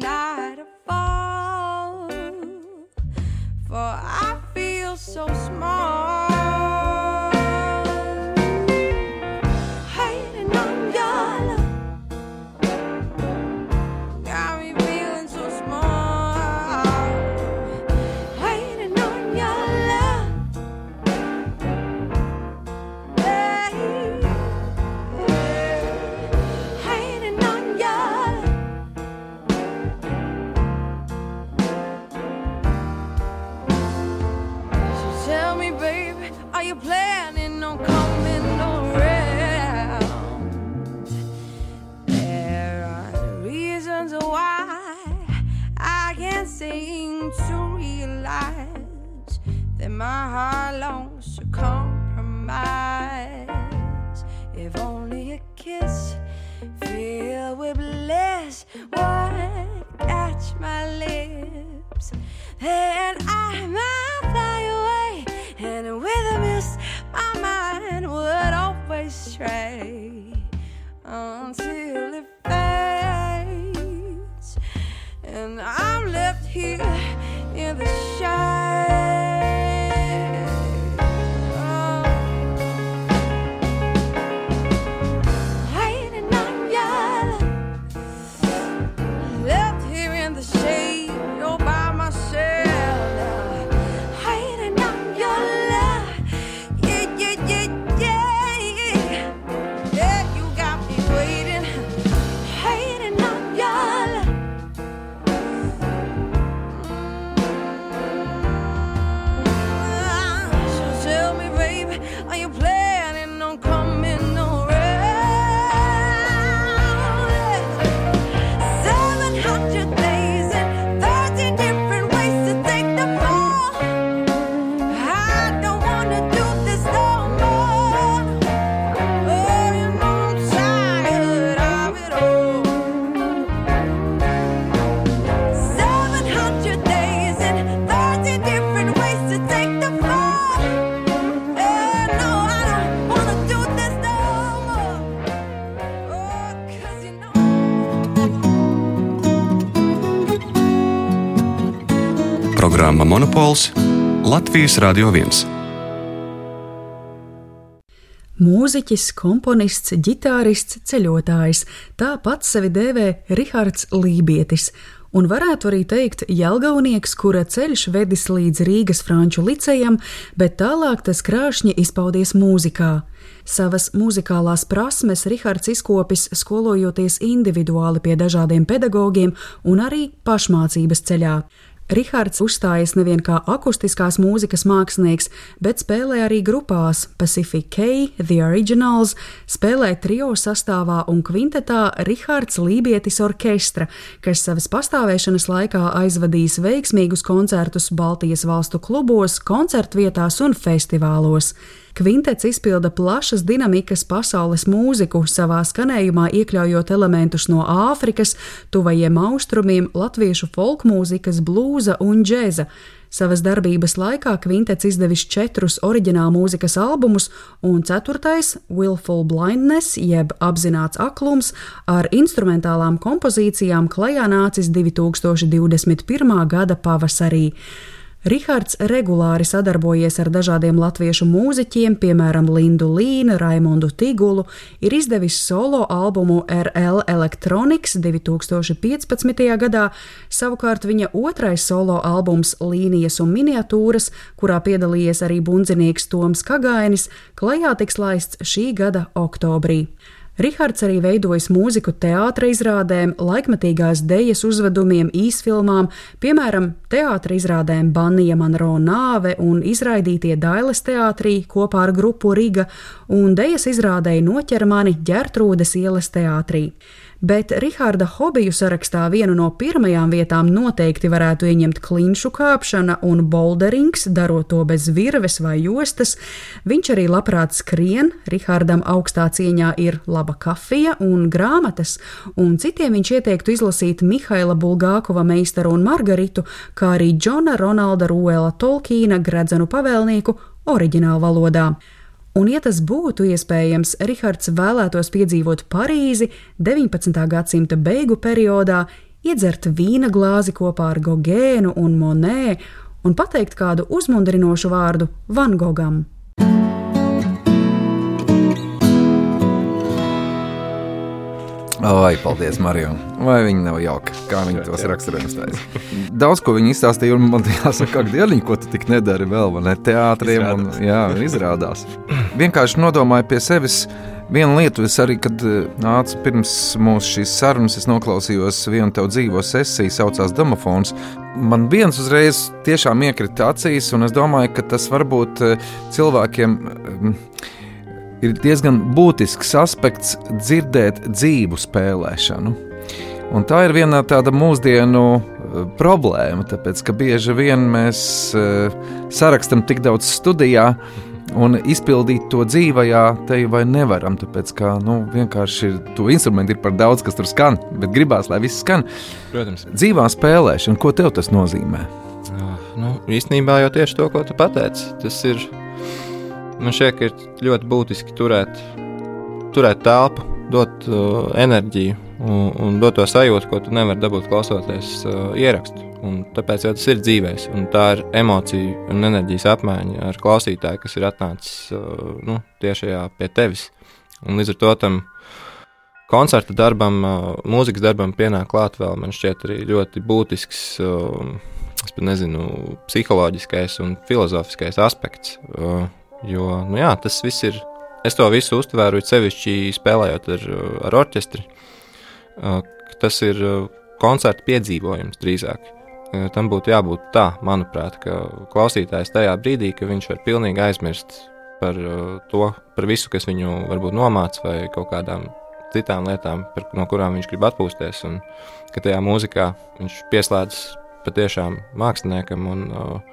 Monopols Latvijas Radio 1. Mūziķis, komponists, ģitārists, ceļotājs - tā pats sevi dēvē Rihards Lībietis, un varētu arī teikt Jelgaunieks, kura ceļš vedis līdz Rīgas franču licejam, bet tālāk tas krāšņi izpaudies mūzikā. Savas muzikālās prasmes Rihards izkopis skolojoties individuāli pie dažādiem pedagogiem un arī pašmācības ceļā. Rihards uzstājas nevien kā akustiskās mūzikas mākslinieks, bet spēlē arī grupās Pacific K, The Originals, spēlē trio sastāvā un kvintetā Rihards Lībietis orkestra, kas savas pastāvēšanas laikā aizvadīs veiksmīgus koncertus Baltijas valstu klubos, koncertvietās un festivālos. Kvintets izpilda plašas dinamikas pasaules mūziku, savā skanējumā iekļaujot elementus no Āfrikas, tuvajiem austrumiem, latviešu folkmūzikas, blūza un džēza. Savas darbības laikā kvintets izdevis četrus oriģinālu mūzikas albumus, un ceturtais, Willful Blindness, jeb apzināts aklums, ar instrumentālām kompozīcijām klajā nācis 2021. gada pavasarī. Rihards regulāri sadarbojies ar dažādiem latviešu mūziķiem, piemēram, Lindu Līnu, Raimondu Tigulu, ir izdevis solo albumu RL Electronics 2015. gadā, savukārt viņa otrais solo albums Līnijas un miniatūras, kurā piedalījies arī bundzinieks Toms Kagainis, klajā tiks laists šī gada oktobrī. Rihards arī veidojis mūziku teātris izrādēm, laikmatīgās dejas uzvedumiem, īsfilmām, piemēram, teātris izrādēm Banija Manro nāve un izraidītie Dailes teātrī kopā ar grupu Riga un dejas izrādēji noķer mani ģertrūdes ielas teātrī bet Riharda hobiju sarakstā vienu no pirmajām vietām noteikti varētu ieņemt klinšu kāpšana un boulderings, darot to bez virves vai jostas. Viņš arī labprāt skrien, Rihardam augstā cieņā ir laba kafija un grāmatas, un citiem viņš ieteiktu izlasīt Mihaila Bulgākova meistaru un Margaritu, kā arī Džona Ronalda Ruela Tolkīna gredzenu pavēlnieku oriģinālu valodā. Un, ja tas būtu iespējams, Rihards vēlētos piedzīvot Parīzi 19. gadsimta beigu periodā, iedzert vīna glāzi kopā ar Gogēnu un Monē un pateikt kādu uzmundrinošu vārdu Van Gogam. Ai, paldies, Marijam. Vai viņi nav jauki, kā viņi tos raksturojumus taisa? Daudz ko viņi izstāstīja, un man jāsaka, ka dieniņ, ko tu tik nedari vēl, vai ne teātriem, un jā, izrādās. Vienkārši nodomāju pie sevis vienu lietu. Es arī, kad eh, nācu pirms mūsu šīs sarunas, es noklausījos vienu tev dzīvo sesiju, saucās Domofons. Man viens uzreiz tiešām iekrita acīs, un es domāju, ka tas varbūt eh, cilvēkiem mm, ir diezgan būtisks aspekts dzirdēt dzīvu spēlēšanu. Un tā ir viena tāda mūsdienu eh, problēma, tāpēc ka bieži vien mēs uh, sarakstam tik daudz studijā, un izpildīt to dzīvajā te vai nevaram. Tāpēc ka nu, vienkārši ir, to instrumentu ir par daudz, kas tur skan, bet gribās, lai viss skan. Protams. Dzīvā spēlēšana, ko tev tas nozīmē? Nu, īstenībā jau tieši to, ko tu pateici. Tas ir. Man šķiet, ka ir ļoti būtiski turēt, turēt telpu, dot uh, enerģiju un, un dot to sajūtu, ko tu nevari dabūt klausoties uh, ierakstu. Un tāpēc tas ir dzīvējs, un tā ir emocija un enerģijas apmaiņa ar klausītāju, kas ir atnācis uh, nu, tiešajā pie tevis. Un līdz ar to tam koncerta darbam, uh, mūzikas darbam pienāk klāt vēl, man šķiet, arī ļoti būtisks, uh, es pat nezinu, psiholoģiskais un filozofiskais aspekts. Jo, nu jā, tas viss ir, es to visu uztvēru sevišķi spēlējot ar, ar orķestri. Tas ir koncerta piedzīvojums drīzāk. Tam būtu jābūt tā, manuprāt, ka klausītājs tajā brīdī, ka viņš var pilnīgi aizmirst par to, par visu, kas viņu varbūt nomāca vai kaut kādām citām lietām, par, no kurām viņš grib atpūsties. Un ka tajā mūzikā viņš pieslēdzas patiešām māksliniekam un, uh,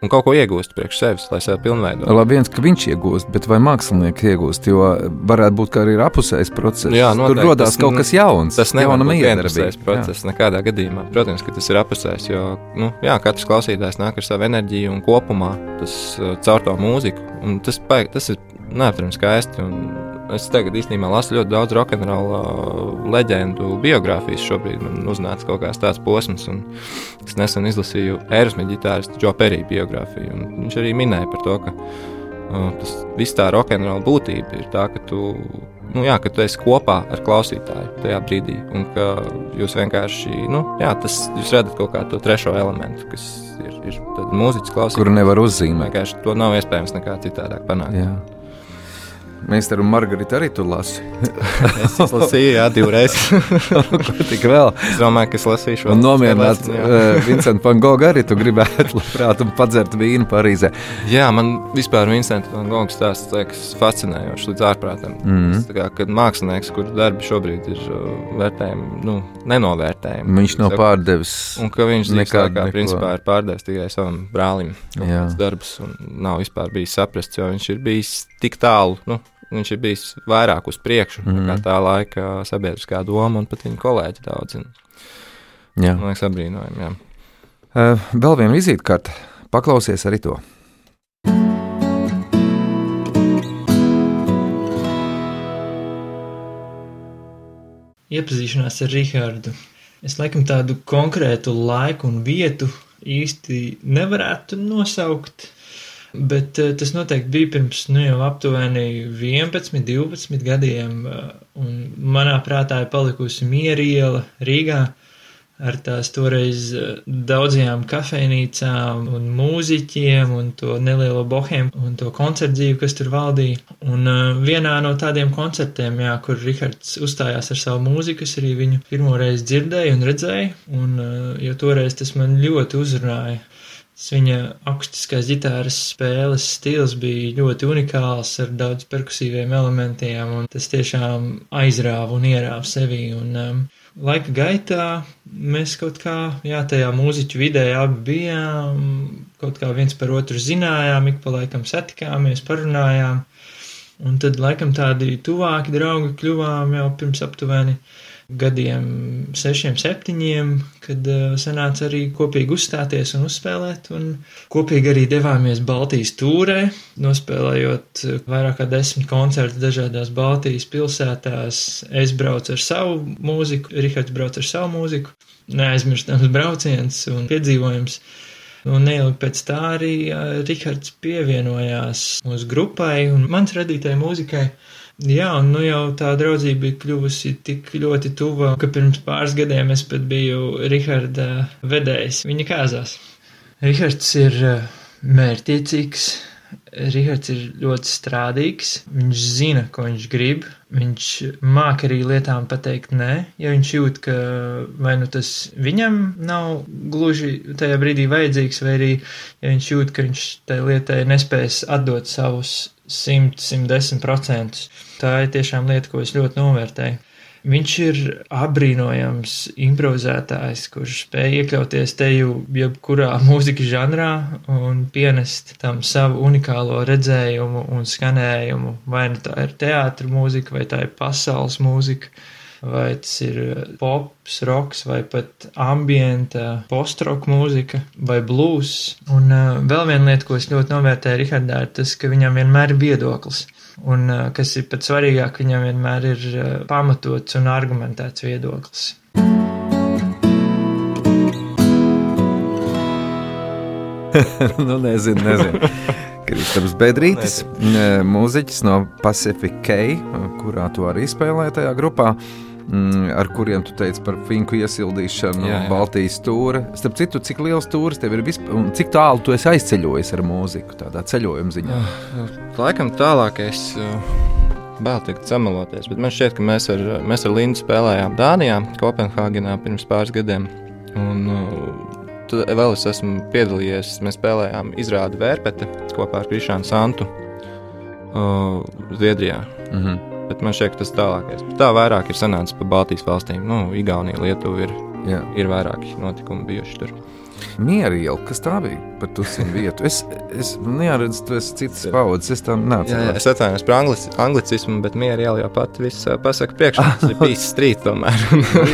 un kaut ko iegūst priekš sevis, lai sevi pilnveidotu. Labi, viens, ka viņš iegūst, bet vai mākslinieki iegūst? Jo varētu būt, ka arī ir apusējs process. Jā, Tur noteikti. radās Tas kaut kas jauns. Tas miedarbība. vienpusējs process nekādā gadījumā. Protams, ka tas ir apusējs, jo nu, jā, katrs klausītājs nāk ar savu enerģiju un kopumā tas uh, caur to mūziku. Tas, tas ir neaptverami skaisti. un Es tagad īstenībā lasu ļoti daudz rokenrola leģendu biogrāfijas. Šobrīd man uznāca kaut kāds tāds posms, un es nesen izlasīju Aerosmith ģitāristu Džo Perī biogrāfiju. Viņš arī minēja par to, ka uh, tas viss tā rokenrola būtība ir tā, ka tu nu, jā, ka tu esi kopā ar klausītāju tajā brīdī. Un ka jūs vienkārši, nu, jā, tas jūs redzat kaut kādu to trešo elementu, kas ir, ir mūziķis klausītājs. Kuru nevar uzzīmēt. Vienkārši to nav iespējams nekā citādāk panākt. Jā. Mēs ar Margaritu arī tur lasi. *laughs* Es lasīju, jā, divreiz. *laughs* Ko tik vēl? es domāju, ka es lasīšu Un nomierināt uh, Vincentu Van Gogh arī tu gribētu, labprāt, un padzert vīnu Parīzē. Jā, man vispār Vincents Van Gogh stāsts liekas fascinējošs līdz ārprātam. Tas tā Kā, kad mākslinieks, kur darbi šobrīd ir uh, vērtējumi, nu, nenovērtējami. Viņš nav pārdevis. Un ka viņš nekādu nekā, kā, neko. principā ir pārdevis tikai savam brālim. Un nav vispār bijis saprasts, jo viņš ir bijis tik tālu. Nu, Viņš ir bijis vairāk uz priekšu mm Mhm. -hmm. tā laika sabiedriskā doma, un pat viņa kolēģi daudz. Un, Jā. man liekas, apbrīnojami. jā. Uh, vēl viena vizītkarte. Paklausies arī to. Iepazīšanās ar Rahādu. Es laikam tādu konkrētu laiku un vietu īsti nevarētu nosaukt, bet eh, tas noteikti bija pirms nu, jau aptuveni 11, 12 gadiem, eh, un manā prātā ir palikusi mieriela Rīgā ar tās toreiz eh, daudzajām kafejnīcām un mūziķiem un to nelielo bohēmu un to koncertu dzīvi, kas tur valdīja. Un uh, vienā no tādiem koncertiem, jā, kur Rihards uzstājās ar savu mūziku, es arī viņu pirmo reizi dzirdēju un redzēju, un uh, jo toreiz tas man ļoti uzrunāja. Viņa akustiskās ģitāras spēles stils bija ļoti unikāls ar daudz perkusīviem elementiem, un tas tiešām aizrāva un ierāva sevi. Un, um, laika gaitā mēs kaut kā, jā, tajā mūziķu vidē abi bijām, kaut kā viens par otru zinājām, ik pa laikam satikāmies, parunājām. Un tad laikam tādi tuvāki draugi kļuvām jau pirms aptuveni gadiem, sešiem, septiņiem, kad uh, sanāca arī kopīgi uzstāties un uzspēlēt. Un kopīgi arī devāmies Baltijas tūrē, nospēlējot uh, vairāk kā desmit koncertus dažādās Baltijas pilsētās. Es braucu ar savu mūziku, Rihards brauc ar savu mūziku. Neaizmirstams brauciens un piedzīvojums. Un neilgi pēc tā arī uh, Rihards pievienojās mūsu grupai un mans radītajai mūzikai. Jā, un nu jau tā draudzība bija kļuvusi tik ļoti tuva, ka pirms pāris gadiem es pat biju Riharda vedējs viņa kāzās. Rihards ir uh, mērķiecīgs, Rihards ir ļoti strādīgs, viņš zina, ko viņš grib, viņš māk arī lietām pateikt nē, ja viņš jūt, ka vai nu tas viņam nav gluži tajā brīdī vajadzīgs, vai arī, ja viņš jūt, ka viņš tai lietai nespēs atdot savus 100-110%. Tā ir tiešām lieta, ko es ļoti novērtēju. Viņš ir apbrīnojams improvizētājs, kurš spēj iekļauties te jau jebkurā *laughs* mūzikas žanrā un pienest tam savu unikālo redzējumu un skanējumu. Vai nu tā ir teātra mūzika, vai tā ir pasaules mūzika, vai tas ir pops, roks, vai pat ambienta postroka mūzika, vai blues. Un uh, vēl viena lieta, ko es ļoti novērtēju Rihardā, ir tas, ka viņam vienmēr ir viedoklis. Un, uh, kas ir pats svarīgāk, viņam vienmēr ir uh, pamatots un argumentēts viedoklis. *laughs* nu, nezinu, nezinu. Kristaps Bedrītis, eh, mūziķis no Pacific Key, kurā tu arī spēlēji tajā grupā. Mm, Ar kuriem tu teici par finku iesildīšanu, Jā, jā. Baltijas stūri. Starp citu, cik liels stūris tev ir vispār, un cik tālu tu esi aizceļojis ar mūziku, tādā ceļojuma ziņā? Laikam tālākais. Vēl teikt, samaloties, bet man šķiet, ka mēs ar, mēs ar Lindu spēlējām Dānijā, Kopenhāgenā pirms pāris gadiem. Un uh, tad vēl es esmu piedalījies, mēs spēlējām izrādi Vērpete kopā ar Krišānu Santu uh, Zviedrijā. Mm -hmm. Bet man šķiet, ka tas tālākais. Tā vairāk ir sanācis pa Baltijas valstīm. Nu, Igaunija, Lietuva ir, Jā. ir vairāki notikumi bijuši tur. Miera iela, kas tā bija par tusinu *laughs* vietu? Es, es neredzu, tu esi citas paudzes, es tam Jā, jā, nācu. es atvainojos par anglici, anglicismu, bet mierā jau pat viss pasaka priekšā. Tas ir *laughs* bijis strīds tomēr.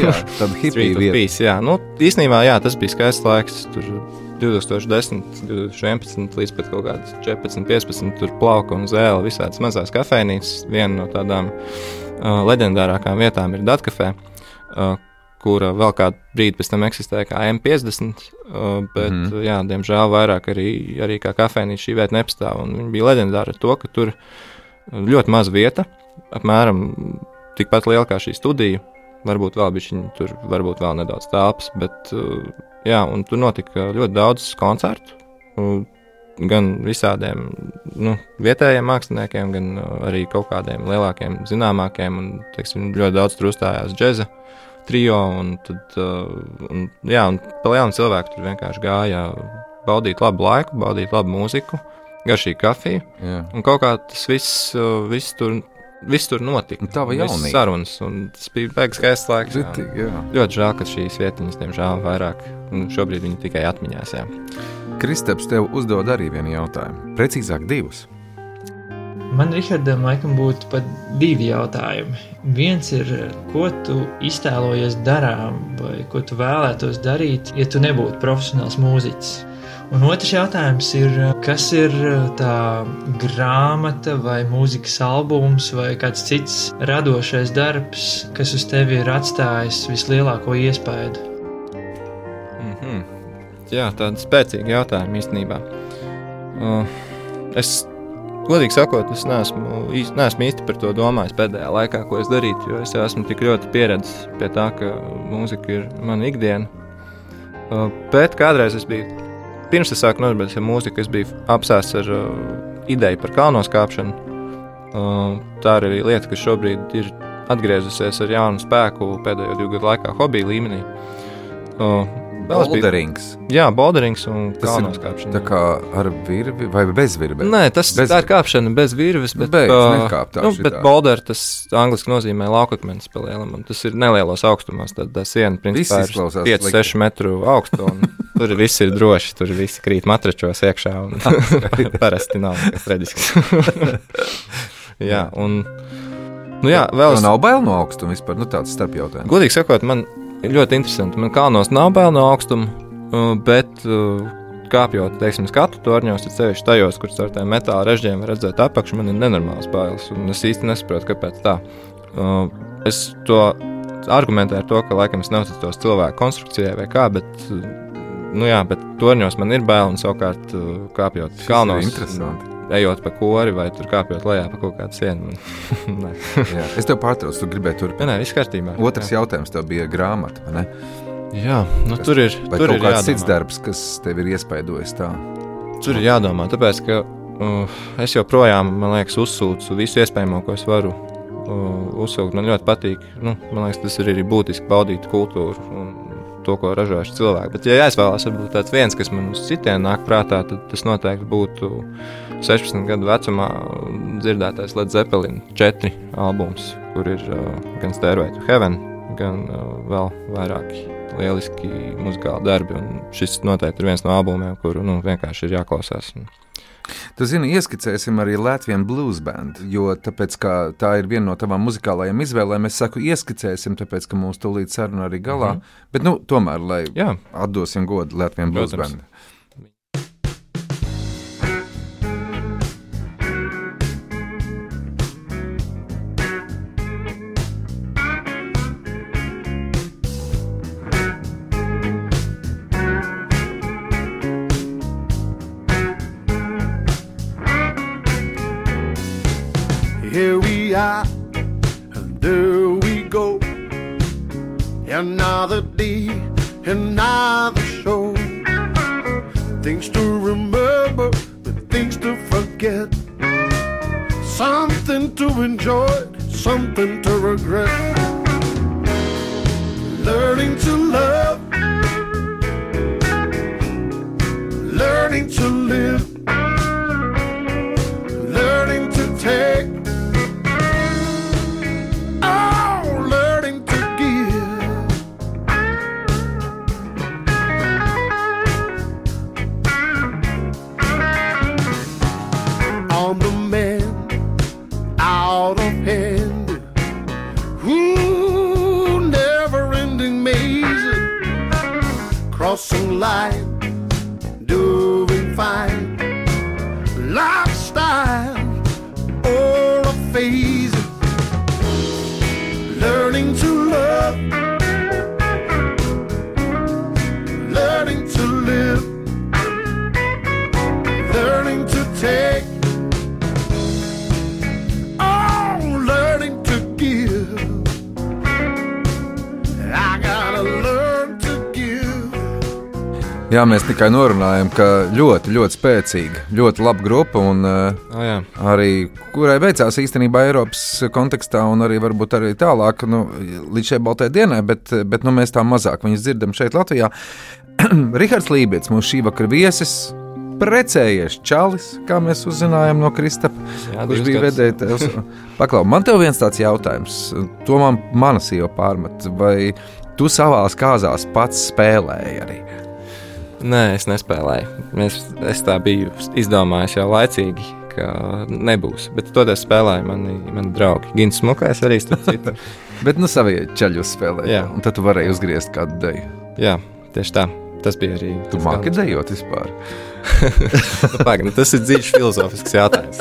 Jā, tāda *laughs* Street hipija of vieta. Peace, jā, nu, īstenībā jā, tas bija skaists laiks. Tur 2010, 2011 līdz pat kaut kādas 14, 15 tur plauka un zēle, visādas mazās kafejnīcas. Viena no tādām uh, leģendārākām vietām ir Datkafē, uh, kura vēl kādu brīdi pēc tam eksistēja kā M50, uh, bet, mm jā, diemžēl vairāk arī, arī kā kafejnīca šī vieta nepastāv. Viņa bija leģendāra ar to, ka tur ļoti maz vieta, apmēram tikpat liela kā šī studija. Varbūt vēl bija tur, varbūt vēl nedaudz telpas, bet uh, jā, tur notika ļoti daudz koncertu. Uh, gan visādiem nu, vietējiem māksliniekiem, gan uh, arī kaut kādiem lielākiem, zināmākiem. Un, teiksim, ļoti daudz tur uzstājās džēza trio. Un, tad, uh, un, jā, un pa lielam cilvēku tur vienkārši gāja baudīt labu laiku, baudīt labu mūziku, garšīgu kafiju. Jā. Un kaut kā tas viss, uh, viss tur. Viss tur notika. Un tava Visas jaunība. sarunas, un tas bija beigas skaists laiks. jā. Ritīgi, jā. Ļoti žēl, ka šīs vietiņas, diemžēl, vairāk. nu, Šobrīd tikai atmiņās. Jā. Kristaps tev uzdod arī vienu jautājumu. Precīzāk, divus. Man, Rihardam, laikam būtu pat divi jautājumi. Viens ir, ko tu iztēlojies darām, vai ko tu vēlētos darīt, ja tu nebūtu profesionāls mūziķis. Un otrs jautājums ir, kas ir tā grāmata, vai mūzikas albums, vai kāds cits radošais darbs, kas uz tevi ir atstājis vislielāko iespaidu? Mm -hmm. Jā, tāda spēcīga jautājuma īstenībā. Uh, es, godīgi sakot, es neesmu, neesmu īsti par to domājis pēdējā laikā, ko es darītu. Jo es esmu tik ļoti pieredzējis pie tā, ka mūzika ir mana ikdiena. Uh, bet kādreiz es biju, pirms es sāku nodarboties ar mūziku, es biju apsēsts ar uh, ideju par kalnos kāpšanu. Uh, tā arī lieta, kas šobrīd ir atgriezusies ar jaunu spēku pēdējo divu gadu laikā, hobija līmenī. Uh, es biju- Bolderings. Jā, boulderings un Tas ir kāpšana. Tā kā ar virvi vai bez virves? Nē, tas Bez- bez... tā ir kāpšana bez virves, bet, Beidz, ā, nekāp tā nu, šitā. bet boulder tas angliski nozīmē laukakmens pa lielam, un tas ir nelielos augstumos, tad tā siena principā ir slikti. 5-6 metru augsta, un *laughs* tur viss ir droši, tur viss krīt matračos iekšā, un *laughs* *laughs* parasti nav nekas traģisks. jā, un, nu jā, vēl Tev es nav bail no augstuma vispār, nu tāds starp jautājums. Godīgi sakot, man ļoti interesanti. Man kalnos nav bail no augstuma, uh, bet uh, kāpjot, teiksim, skatu torņos, tad sevišķi tajos, kur ar tādiem metāla režģiem redzēt apakšu, man ir nenormāls bailes. Un es īsti nesaprotu, kāpēc tā. Uh, Es to argumentēju ar to, ka laikam es neuzticos cilvēku konstrukcijai vai kā, bet, nu jā, bet torņos man ir bail un savukārt kāpjot Šis ir kalnos. interesanti. Ejot pa kori vai tur kāpjot lejā pa kaut kādu sienu. *laughs* Jā. Es tev pārtraucu, tu gribēji turpināt. nē, viss kārtībā. Otrs Jā. jautājums tev bija grāmata, ne? Jā, nu, Kas- tur ir. Tur kaut ir kāds jādomā. cits darbs, kas tev ir iespaidojis tā? Tur ir jādomā, tāpēc ka uh, es joprojām, man liekas, uzsūcu visu iespējamo, ko es varu uh, uzsūkt. Man ļoti patīk. Nu, man liekas, tas ir arī būtiski baudīt kultūru un to, ko ražojuši cilvēki. Bet, ja jāizvēlās, varbūt tāds viens, kas man uz citiem nāk prātā, tad tas noteikti būtu 16 gadu vecumā dzirdētais Led Zeppelin 4 albums, kur ir uh, gan Stairway to Heaven, gan uh, vēl vairāki lieliski muzikāli darbi. Un šis noteikti ir viens no albumiem, kuru nu, vienkārši ir jāklausās. Un, Tu zini, ieskicēsim arī Latvijas blues bandu, jo tāpēc, tā ir viena no tavām muzikālajām izvēlēm. Es saku, ieskicēsim, tāpēc, ka mūsu tūlīt saruna arī galā. Mm -hmm. Bet, nu, tomēr, lai Jā. atdosim godu Latvijas blues Protams. There we go. Another day, another show. Things to remember, but things to forget. Something to enjoy, something to regret. Learning to love, learning to live, Jā, mēs tikai norunājam, ka ļoti, ļoti spēcīga, ļoti laba grupa. Un, Oh, jā. arī kurai veicās īstenībā Eiropas kontekstā, un arī varbūt arī tālāk, nu, līdz šai baltajai dienai, bet, bet nu, mēs tā mazāk viņus dzirdam šeit, Latvijā. *clears throat* Rihards Lībijams, mūsu šī vakara viesis, precējies Čalis, kā mēs uzzinājām no Kristapa, Jā, kurš bija vedējis. *laughs* Paklau, man te viens tāds jautājums, to man mana sieva pārmet, vai tu savās kāzās pats spēlēji arī? Nē, es nespēlēju. Es, es tā biju izdomājis jau laicīgi, ka nebūs. Bet toties spēlēja mani, mani draugi. Gins Smukais arī citu. *laughs* Bet nu savie ceļus spēlēji, Jā. un tad tu varēji uzgriezt kādu deju. Jā, tieši tā. Tas bija arī. Tu tas māki dejot vispār. *laughs* Nu, Pagaid, nu, tas ir dziļš *laughs* filozofisks jautājums.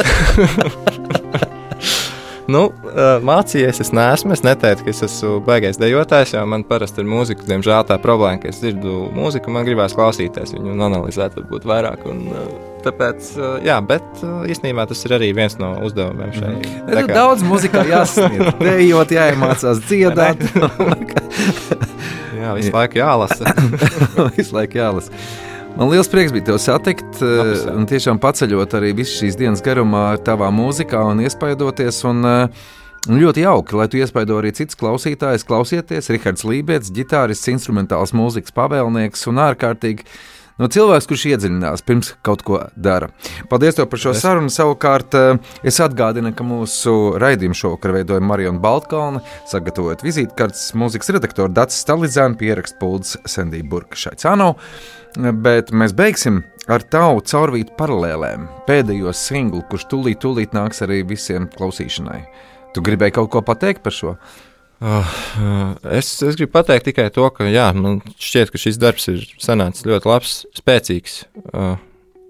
Nu, ā, mācījies, es neesmu. Es neteiktu, ka es esmu baigais dejotājs, jo man parasti ir mūzika. Diemžēl tā problēma, ka es dzirdu mūziku, man gribās klausīties viņu un analizēt, varbūt vairāk. Un, ā, tāpēc, ā, jā, bet īstenībā tas ir arī viens no uzdevumiem šai. Tā kā- daudz muzikā jāsasniedz. *laughs* Dejot, jāiemācās dziedāt. *laughs* Jā, visu laiku jālasa. *laughs* Visu laiku jālasa. Man liels prieks bija tevi satikt. eh, Labs, jā. Un tiešām paceļot arī visu šīs dienas garumā ar tavā mūzikā un iespaidoties. Un, eh, un ļoti jauki, lai tu iespaido arī citus klausītājus. Klausieties, Rihards Lībijams, ģitārists, instrumentāls mūzikas pavēlnieks un ārkārtīgi. No cilvēks, kurš iedziļinās pirms kaut ko dara. Paldies par šo sarunu. Savukārt, eh, es atgādinu, ka mūsu raidījumu šovakar veidoja Marija Baltkalna, sagatavojot vizītkartes mūzikas redaktoru Dārsa Stalizēnu, pierakstu pūles Sandija Burka Šaicāno. Bet mēs beigsim ar tavu caurvītu paralēlēm. Pēdējo singlu, kurš tūlīt, tūlīt nāks arī visiem klausīšanai. Tu gribēji kaut ko pateikt par šo? Uh, es, es gribu pateikt tikai to, ka jā, man šķiet, ka šis darbs ir sanācis ļoti labs, spēcīgs. Uh,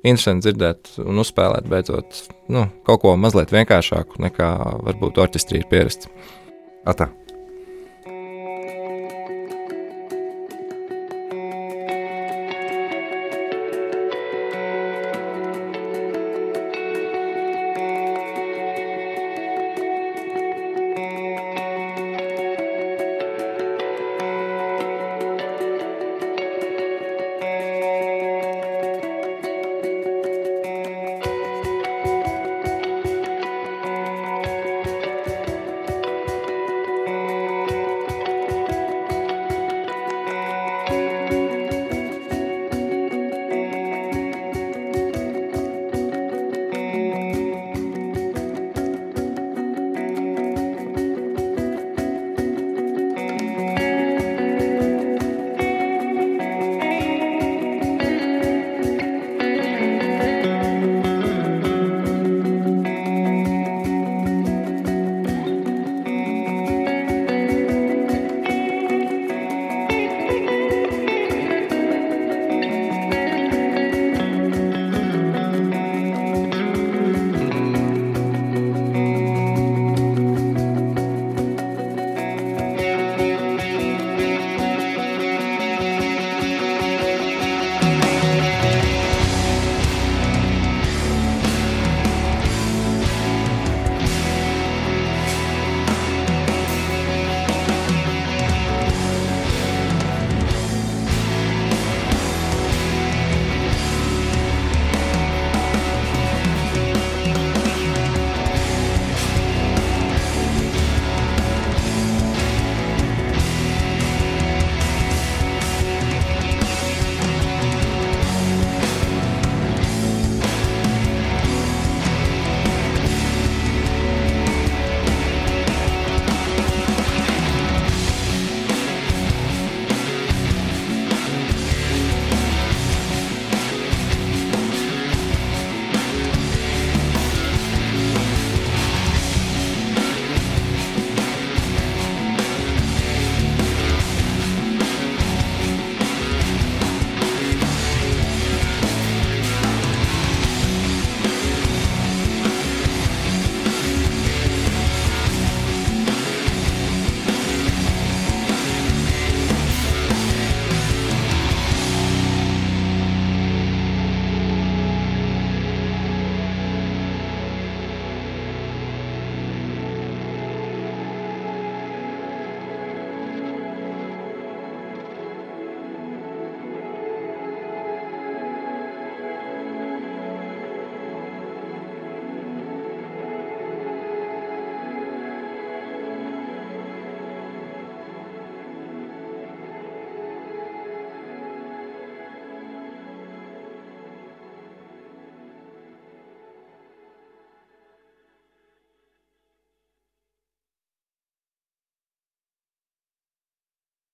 interesanti dzirdēt un uzspēlēt beidzot nu, kaut ko mazliet vienkāršāku nekā varbūt orķestrī ir pierasts. Atā.